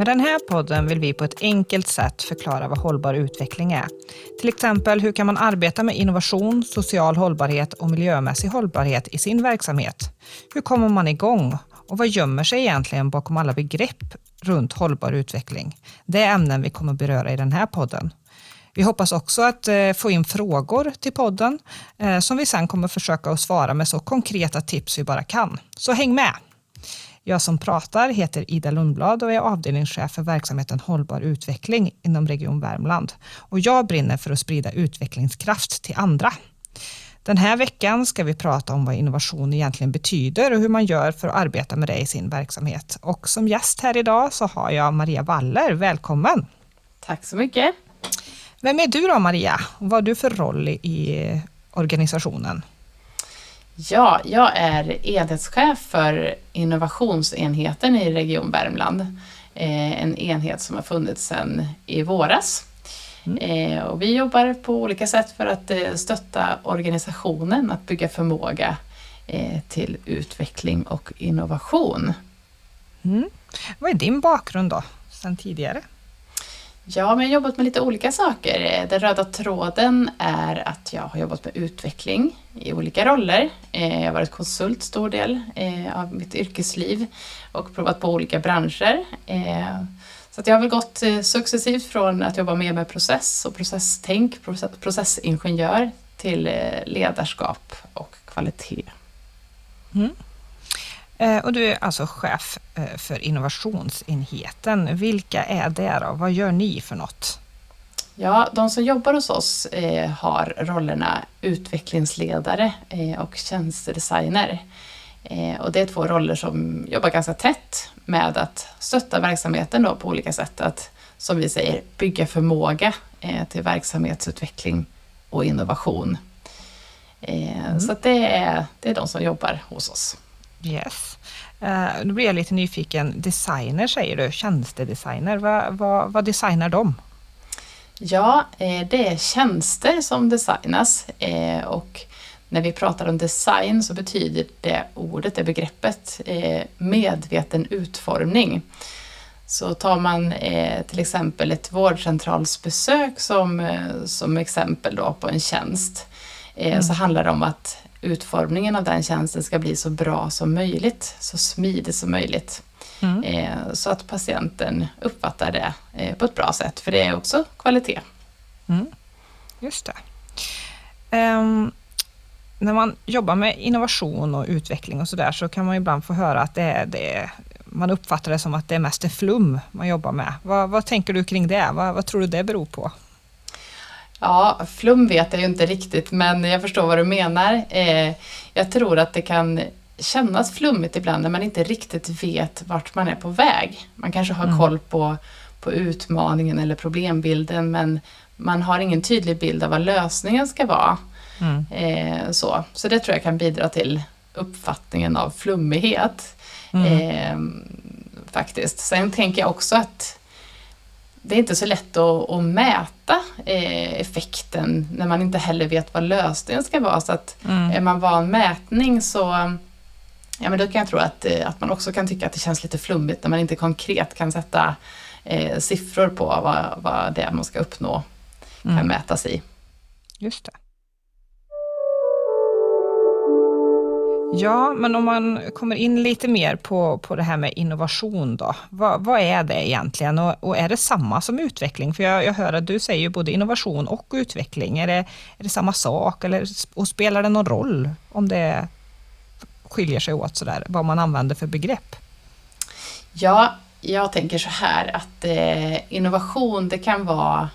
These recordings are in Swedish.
Med den här podden vill vi på ett enkelt sätt förklara vad hållbar utveckling är. Till exempel, hur kan man arbeta med innovation, social hållbarhet och miljömässig hållbarhet i sin verksamhet? Hur kommer man igång? Och vad gömmer sig egentligen bakom alla begrepp runt hållbar utveckling? Det är ämnen vi kommer beröra i den här podden. Vi hoppas också att eh, få in frågor till podden eh, som vi sen kommer försöka att svara med så konkreta tips vi bara kan. Så häng med! Jag som pratar heter Ida Lundblad och är avdelningschef för verksamheten Hållbar utveckling inom Region Värmland. Och jag brinner för att sprida utvecklingskraft till andra. Den här veckan ska vi prata om vad innovation egentligen betyder och hur man gör för att arbeta med det i sin verksamhet. Och som gäst här idag så har jag Maria Waller. Välkommen! Tack så mycket! Vem är du då Maria? Vad har du för roll i organisationen? Ja, jag är enhetschef för innovationsenheten i Region Värmland. Eh, en enhet som har funnits sedan i våras. Mm. Eh, och vi jobbar på olika sätt för att eh, stötta organisationen att bygga förmåga till utveckling och innovation. Mm. Vad är din bakgrund då, sedan tidigare? Ja, men jag har jobbat med lite olika saker. Eh, den röda tråden är att jag har jobbat med utveckling i olika roller. Eh, jag har varit konsult stor del eh, av mitt yrkesliv och provat på olika branscher. Så att jag har väl gått successivt från att jobba mer med process och processtänk, processingenjör till ledarskap och kvalitet. Mm. Eh, och du är alltså chef eh, för innovationsenheten. Vilka är det då? Vad gör ni för något? Ja, de som jobbar hos oss eh, har rollerna utvecklingsledare och tjänstedesigner. Och det är två roller som jobbar ganska tätt med att stötta verksamheten då på olika sätt. Att, som vi säger, bygga förmåga till verksamhetsutveckling och innovation. Mm. Så det, är, det är de som jobbar hos oss. Yes. Uh, då blir jag lite nyfiken. Designer säger du, tjänstedesigner. Vad, vad, vad designar de? Ja, eh, det är tjänster som designas eh, och när vi pratar om design så betyder det ordet, det begreppet, medveten utformning. Så tar man till exempel ett vårdcentralsbesök som, som exempel då på en tjänst mm. så handlar det om att utformningen av den tjänsten ska bli så bra som möjligt, så smidigt som möjligt. Mm. Eh, så att patienten uppfattar det eh, på ett bra sätt, för det är också kvalitet. Mm. Just det. Um, när man jobbar med innovation och utveckling och sådär så kan man ibland få höra att det är, det är, man uppfattar det som att det är mest är flum man jobbar med. Vad, vad tänker du kring det? Vad, vad tror du det beror på? Ja, flum vet jag ju inte riktigt, men jag förstår vad du menar. Eh, jag tror att det kan kännas flummigt ibland när man inte riktigt vet vart man är på väg. Man kanske har mm. koll på, på utmaningen eller problembilden, men man har ingen tydlig bild av vad lösningen ska vara. Mm. Eh, så. så det tror jag kan bidra till uppfattningen av flummighet. Mm. Eh, faktiskt. Sen tänker jag också att det är inte så lätt att, att mäta eh, effekten när man inte heller vet vad lösningen ska vara. Så att mm. är man van mätning så ja, men då kan jag tro att, eh, att man också kan tycka att det känns lite flummigt när man inte konkret kan sätta eh, siffror på vad, vad det är man ska uppnå kan mm. mätas i. Just det. Ja, men om man kommer in lite mer på, på det här med innovation då. Vad, vad är det egentligen och, och, är det samma som utveckling? För jag, jag hör att du säger både innovation och utveckling. Är det, är det samma sak eller och spelar det någon roll om det skiljer sig åt sådär, vad man använder för begrepp? Ja, jag tänker så här att eh, innovation det kan vara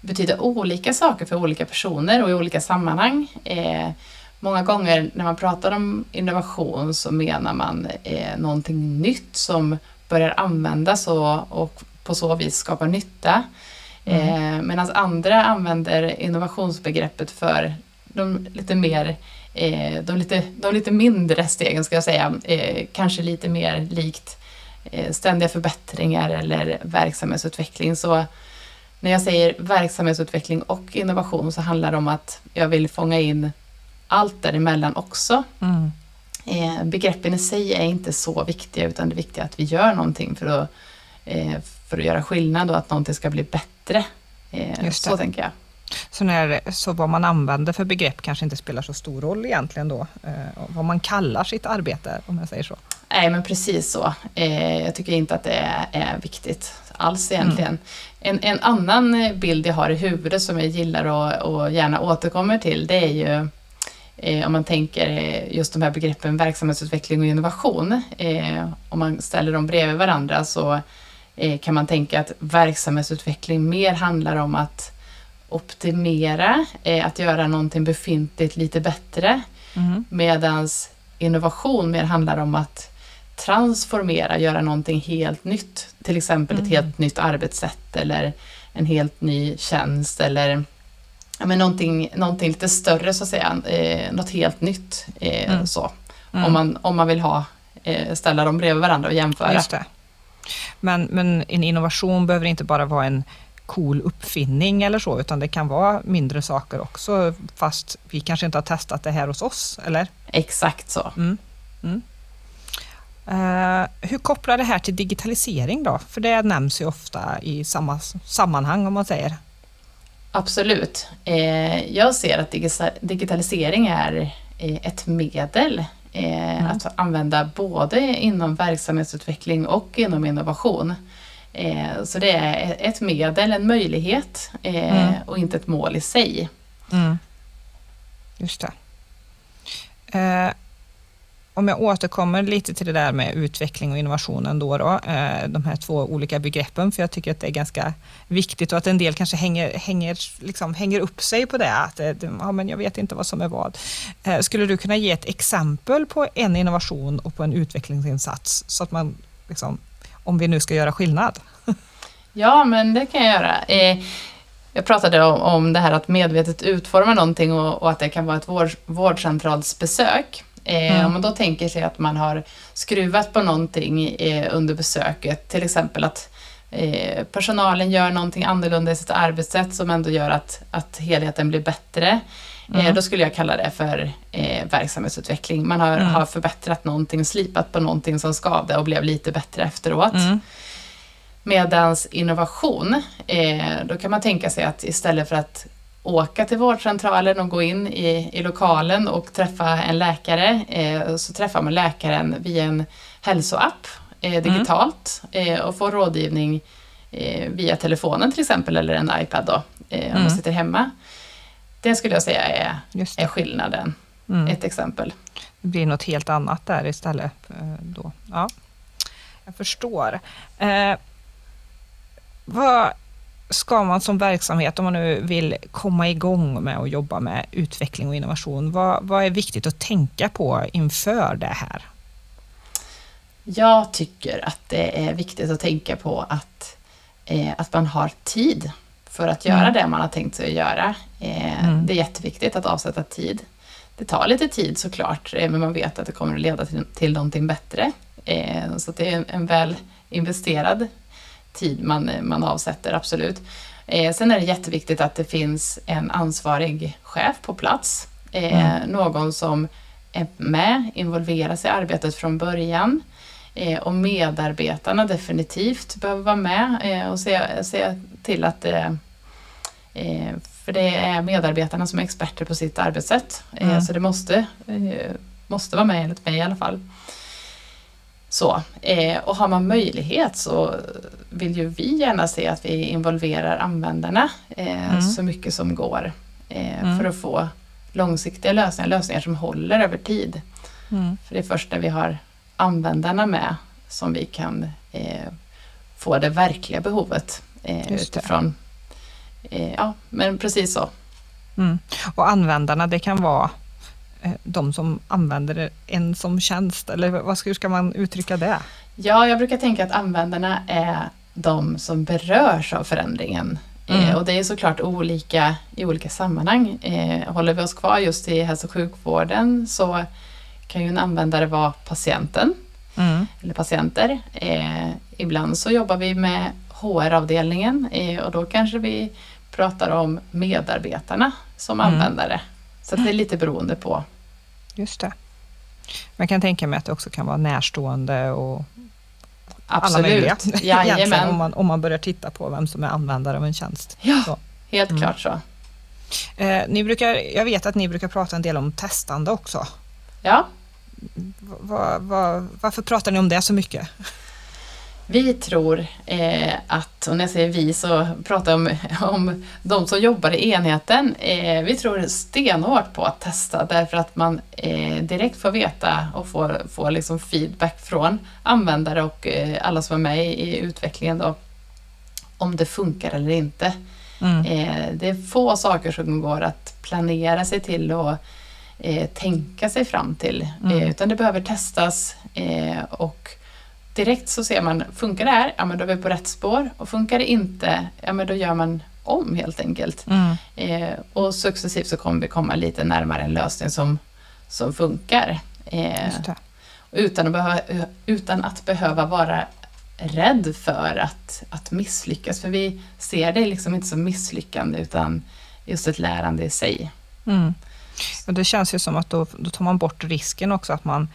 betyda olika saker för olika personer och i olika sammanhang. Eh, Många gånger när man pratar om innovation så menar man eh, någonting nytt som börjar användas och, och på så vis skapar nytta. Mm. Eh, Medan andra använder innovationsbegreppet för de lite mer eh, de, lite, de lite mindre stegen ska jag säga, eh, kanske lite mer likt eh, ständiga förbättringar eller verksamhetsutveckling. Så när jag säger verksamhetsutveckling och innovation så handlar det om att jag vill fånga in allt däremellan också. Mm. Eh, begreppen i sig är inte så viktiga utan det viktiga är att vi gör någonting för att, eh, för att göra skillnad och att någonting ska bli bättre. Eh, så tänker jag. Så, när, så vad man använder för begrepp kanske inte spelar så stor roll egentligen då? Eh, vad man kallar sitt arbete, om jag säger så? Nej, men precis så. Eh, jag tycker inte att det är, är viktigt alls egentligen. Mm. En, en, annan bild jag har i huvudet som jag gillar och, och gärna återkommer till, det är ju om man tänker just de här begreppen verksamhetsutveckling och innovation. Eh, om man ställer dem bredvid varandra så eh, kan man tänka att verksamhetsutveckling mer handlar om att optimera, eh, att göra någonting befintligt lite bättre. Mm. Medans innovation mer handlar om att transformera, göra någonting helt nytt. Till exempel mm. ett helt nytt arbetssätt eller en helt ny tjänst eller men någonting, någonting lite större så att säga, eh, något helt nytt. Eh, mm. så. Mm. Om, man, om man vill ha, eh, ställa dem bredvid varandra och jämföra. Men, men en innovation behöver inte bara vara en cool uppfinning eller så, utan det kan vara mindre saker också, fast vi kanske inte har testat det här hos oss, eller? Exakt så. Mm. Uh, hur kopplar det här till digitalisering då? För det nämns ju ofta i samma sammanhang om man säger. Absolut. Eh, jag ser att digitalisering är eh, ett medel eh, mm. att använda både inom verksamhetsutveckling och inom innovation. Så det är ett medel, en möjlighet mm. och inte ett mål i sig. Mm. Just det. Om jag återkommer lite till det där med utveckling och innovation ändå då, eh, de här två olika begreppen, för jag tycker att det är ganska viktigt och att en del kanske hänger, hänger, liksom, hänger upp sig på det, att eh, ja, men jag vet inte vad som är vad. Eh, skulle du kunna ge ett exempel på en innovation och på en utvecklingsinsats, så att man, liksom, om vi nu ska göra skillnad? Ja, men det kan jag göra. Eh, jag pratade om, det här att medvetet utforma någonting och, att det kan vara ett vårdcentralsbesök. Eh, mm. Om man då tänker sig att man har skruvat på någonting eh, under besöket, till exempel att eh, personalen gör någonting annorlunda i sitt arbetssätt som ändå gör att, att helheten blir bättre. Mm. då skulle jag kalla det för eh, verksamhetsutveckling. Man har, mm. har förbättrat någonting, slipat på någonting som skavde och blev lite bättre efteråt. Mm. Medans innovation, eh, då kan man tänka sig att istället för att åka till vårdcentralen och gå in i, i lokalen och träffa en läkare, eh, så träffar man läkaren via en hälsoapp eh, mm. digitalt mm. och får rådgivning eh, via telefonen till exempel, eller en iPad då, eh, om mm. man sitter hemma. Det skulle jag säga är, är skillnaden. Mm. Ett exempel. Det blir något helt annat där istället. Då. Ja, jag förstår. Eh, vad ska man som verksamhet, om man nu vill komma igång med att jobba med utveckling och innovation, vad, vad är viktigt att tänka på inför det här? Jag tycker att det är viktigt att tänka på att, eh, att man har tid för att göra mm. det man har tänkt sig att göra. Eh, mm. Det är jätteviktigt att avsätta tid. Det tar lite tid såklart, eh, men man vet att det kommer att leda till, till någonting bättre. Eh, så det är en, en väl investerad tid man, man avsätter, absolut. Eh, sen är det jätteviktigt att det finns en ansvarig chef på plats. Eh, mm. Någon som är med, involverar sig i arbetet från början. Eh, och medarbetarna definitivt behöver vara med eh, och se, se till att det eh, för det är medarbetarna som är experter på sitt arbetssätt. Eh, mm. Så det måste, måste vara med enligt mig i alla fall. Så, eh, och har man möjlighet så vill ju vi gärna se att vi involverar användarna eh, mm. så mycket som går eh, mm. för att få långsiktiga lösningar, lösningar som håller över tid. Mm. För det är först när vi har användarna med som vi kan få det verkliga behovet eh, utifrån. Ja, men precis så. Mm. Och användarna, det kan vara de som använder en som tjänst, eller vad, hur ska man uttrycka det? Ja, jag brukar tänka att användarna är de som berörs av förändringen. Eh, mm. och det är såklart olika i olika sammanhang. Eh, håller vi oss kvar just i hälso och sjukvården så kan ju en användare vara patienten mm. eller patienter. ibland så jobbar vi med HR-avdelningen och då kanske vi pratar om medarbetarna som mm. användare. Så det är lite beroende på. Just det. Man kan tänka mig att det också kan vara närstående och alla möjliga. Absolut. Om, man, om man börjar titta på vem som är användare av en tjänst. Ja, Så. helt Mm. klart så. Eh, ni brukar, jag vet att ni brukar prata en del om testande också. Ja, Va, va, varför pratar ni om det så mycket? Vi tror eh, att, och när jag säger vi så pratar jag om, om de som jobbar i enheten. Eh, vi tror stenhårt på att testa därför att man eh, direkt får veta och får, får liksom feedback från användare och eh, alla som är med i, i utvecklingen då, om det funkar eller inte. Mm. Eh, det är få saker som går att planera sig till och eh, tänka sig fram till. Mm. Utan det behöver testas och direkt så ser man, funkar det här? Ja men då är vi på rätt spår. Och funkar det inte? Ja men då gör man om helt enkelt. Mm. Eh, och successivt så kommer vi komma lite närmare en lösning som, som funkar. Eh, utan, att behöva, utan att behöva vara rädd för att, att misslyckas. För vi ser det liksom inte som misslyckande utan just ett lärande i sig. Mm. Och det känns ju som att då, då tar man bort risken också att man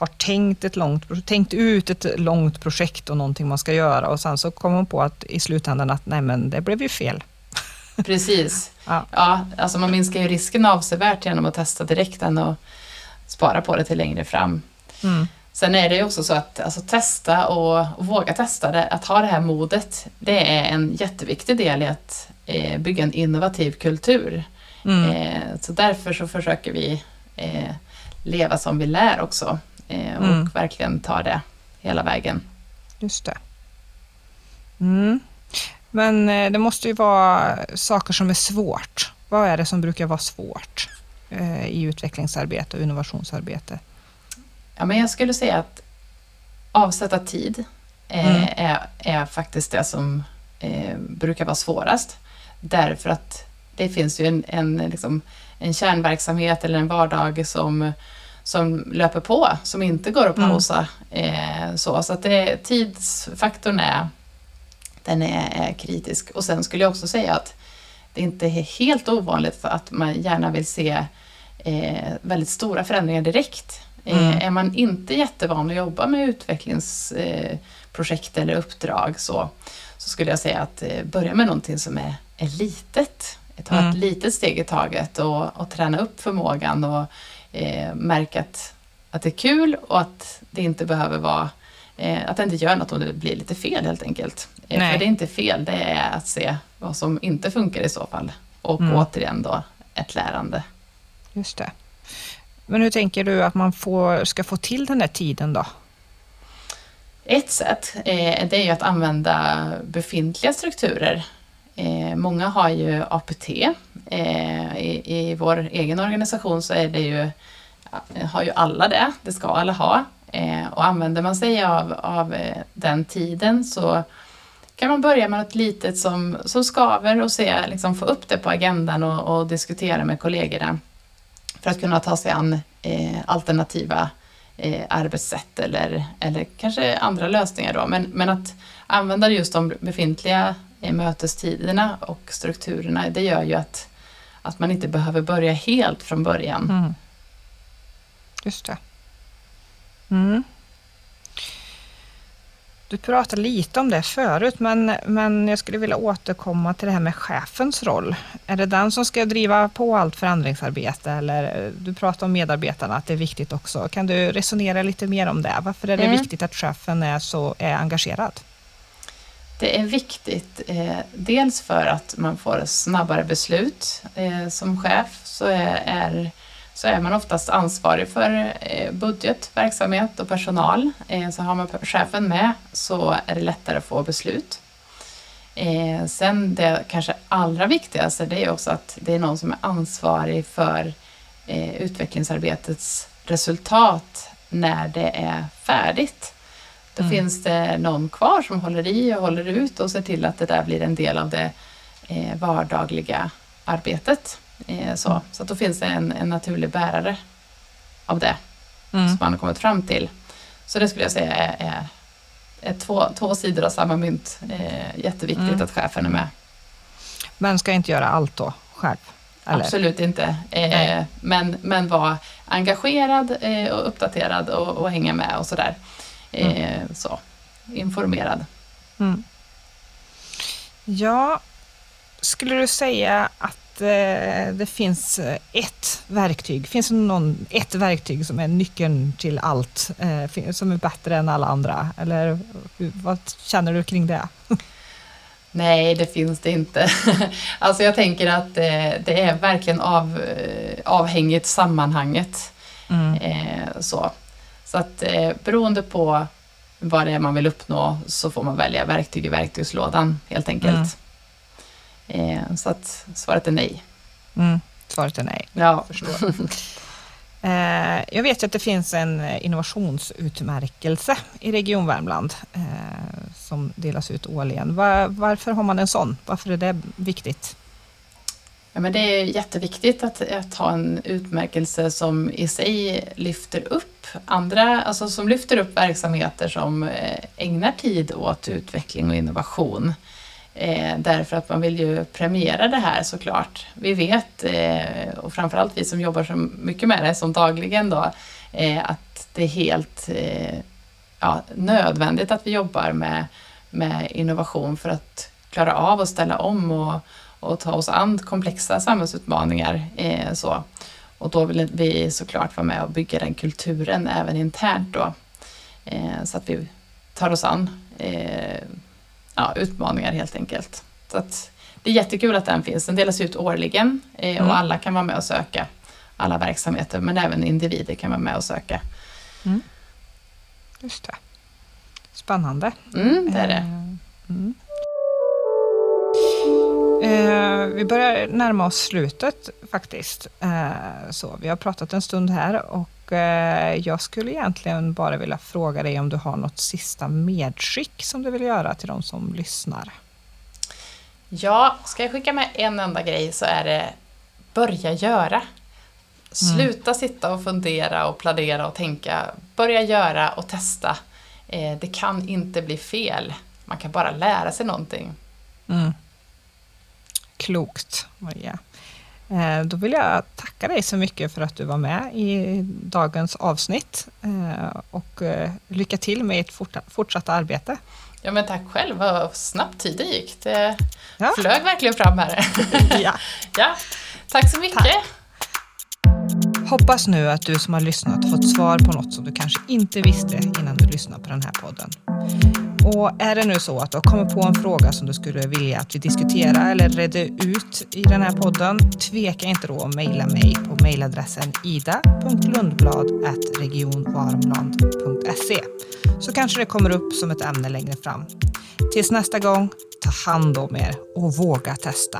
har tänkt, ett långt, tänkt ut ett långt projekt och någonting man ska göra och sen så kommer man på att i slutändan att nej men det blev ju fel. Precis. Ja. Ja, alltså man minskar ju risken avsevärt genom att testa direkt än att spara på det till längre fram. Mm. Sen är det ju också så att alltså, testa och, och våga testa det, att ha det här modet, det är en jätteviktig del i att eh, bygga en innovativ kultur. Mm. Eh, så därför så försöker vi eh, leva som vi lär också och Mm. verkligen ta det hela vägen. Just det. Mm. Men eh, det måste ju vara saker som är svårt. Vad är det som brukar vara svårt eh, i utvecklingsarbete och innovationsarbete? Ja, men jag skulle säga att avsätta tid eh, Mm. är, är faktiskt det som eh, brukar vara svårast. Därför att det finns ju en, en, liksom, en kärnverksamhet eller en vardag som, som löper på, som inte går att Mm. pausa. Eh, så så att det, tidsfaktorn är, den är, är kritisk. Och sen skulle jag också säga att det inte är helt ovanligt att man gärna vill se eh, väldigt stora förändringar direkt. Mm. Eh, är man inte jättevan att jobba med utvecklingsprojekt eh, eller uppdrag så, så skulle jag säga att eh, börja med någonting som är, är litet. Ta Mm. ett litet steg i taget och, och träna upp förmågan och eh, märka att, att det är kul och att det inte behöver vara eh, att det inte gör något om det blir lite fel helt enkelt. Eh, för det är inte fel, det är att se vad som inte funkar i så fall. Och Mm. återigen då ett lärande. Just det. Men hur tänker du att man får, ska få till den där tiden då? Ett sätt eh, det är ju att använda befintliga strukturer. Eh, många har ju APT. Eh, i, I vår egen organisation så är det ju, har ju alla det, det ska alla ha. Eh, och använder man sig av, av eh, den tiden så kan man börja med något litet som, som skaver och se, liksom, få upp det på agendan och, och diskutera med kollegorna för att kunna ta sig an eh, alternativa eh, arbetssätt eller, eller kanske andra lösningar då. Men, men att använda just de befintliga eh, mötestiderna och strukturerna, det gör ju att, att man inte behöver börja helt från början. Mm. Just det. Mm. Du pratade lite om det förut, men, men jag skulle vilja återkomma till det här med chefens roll. Är det den som ska driva på allt förändringsarbete? Eller eh, du pratar om medarbetarna, att det är viktigt också. Kan du resonera lite mer om det? Varför är det Mm. viktigt att chefen är så är engagerad? Det är viktigt, eh, dels för att man får snabbare beslut. Eh, som chef så är, är, så är man oftast ansvarig för eh, budget, verksamhet och personal. Eh, så har man chefen med så är det lättare att få beslut. Eh, sen det kanske allra viktigaste det är också att det är någon som är ansvarig för eh, utvecklingsarbetets resultat när det är färdigt. Då Mm. finns det någon kvar som håller i och håller ut och ser till att det där blir en del av det eh, vardagliga arbetet. Eh, så Mm. så att då finns det en, en naturlig bärare av det Mm. som man har kommit fram till. Så det skulle jag säga är, är, är två, två sidor av samma mynt. Eh, jätteviktigt Mm. att chefen är med. Men ska inte göra allt då själv? Eller? Absolut inte. Eh, men, men vara engagerad eh, och uppdaterad och, och hänga med och sådär. Eh, Mm. så. informerad. Mm. Ja, skulle du säga att eh, det finns ett verktyg, finns det någon, ett verktyg som är nyckeln till allt, eh, som är bättre än alla andra? Eller vad känner du kring det? Nej, det finns det inte. alltså jag tänker att eh, det är verkligen av, eh, avhängigt sammanhanget. Mm. Eh, så. Så att eh, beroende på vad det är man vill uppnå så får man välja verktyg i verktygslådan helt enkelt. Mm. Eh, så att svaret är nej. Mm. Svaret är nej. Ja, förstår. Eh, jag vet ju att det finns en innovationsutmärkelse i Region Värmland eh, som delas ut årligen. varför har man en sån? Varför är det viktigt? Ja, men det är jätteviktigt att, att ha en utmärkelse som i sig lyfter upp andra, alltså som lyfter upp verksamheter som eh, ägnar tid åt utveckling och innovation. Eh, därför att man vill ju premiera det här såklart. Vi vet, eh, och framförallt vi som jobbar så mycket med det som dagligen då, eh, att det är helt eh, ja, nödvändigt att vi jobbar med, med innovation för att klara av att ställa om och, och ta oss an komplexa samhällsutmaningar. Eh, så. Och då vill vi såklart vara med och bygga den kulturen även internt då. Eh, så att vi tar oss an ja, utmaningar helt enkelt. Så att det är jättekul att den finns. Den delas ut årligen eh, och mm. alla kan vara med och söka. Alla verksamheter, men även individer kan vara med och söka. Mm. Just det. Spännande. Mm, det är det. Eh, mm. Eh, vi börjar närma oss slutet faktiskt. Eh, så, vi har pratat en stund här och eh, jag skulle egentligen bara vilja fråga dig om du har något sista medskick som du vill göra till de som lyssnar? Ja, ska jag skicka med en enda grej så är det börja göra. Sluta mm. sitta och fundera och planera och tänka. Börja göra och testa. Eh, det kan inte bli fel. Man kan bara lära sig någonting. Mm. Klokt, Maria. Eh, då vill jag tacka dig så mycket för att du var med i dagens avsnitt eh, och eh, lycka till med ert fortsatta arbete. Ja men tack själv, vad snabbt tiden gick. Det ja. flög verkligen fram här. ja. ja. Tack så mycket. Tack. Hoppas nu att du som har lyssnat fått svar på något som du kanske inte visste innan du lyssnade på den här podden. Och är det nu så att du har kommit på en fråga som du skulle vilja att vi diskuterar eller redde ut i den här podden, tveka inte då att mejla mig på mejladressen ida.lundblad.regionvarmland.se så kanske det kommer upp som ett ämne längre fram. Tills nästa gång, ta hand om er och våga testa.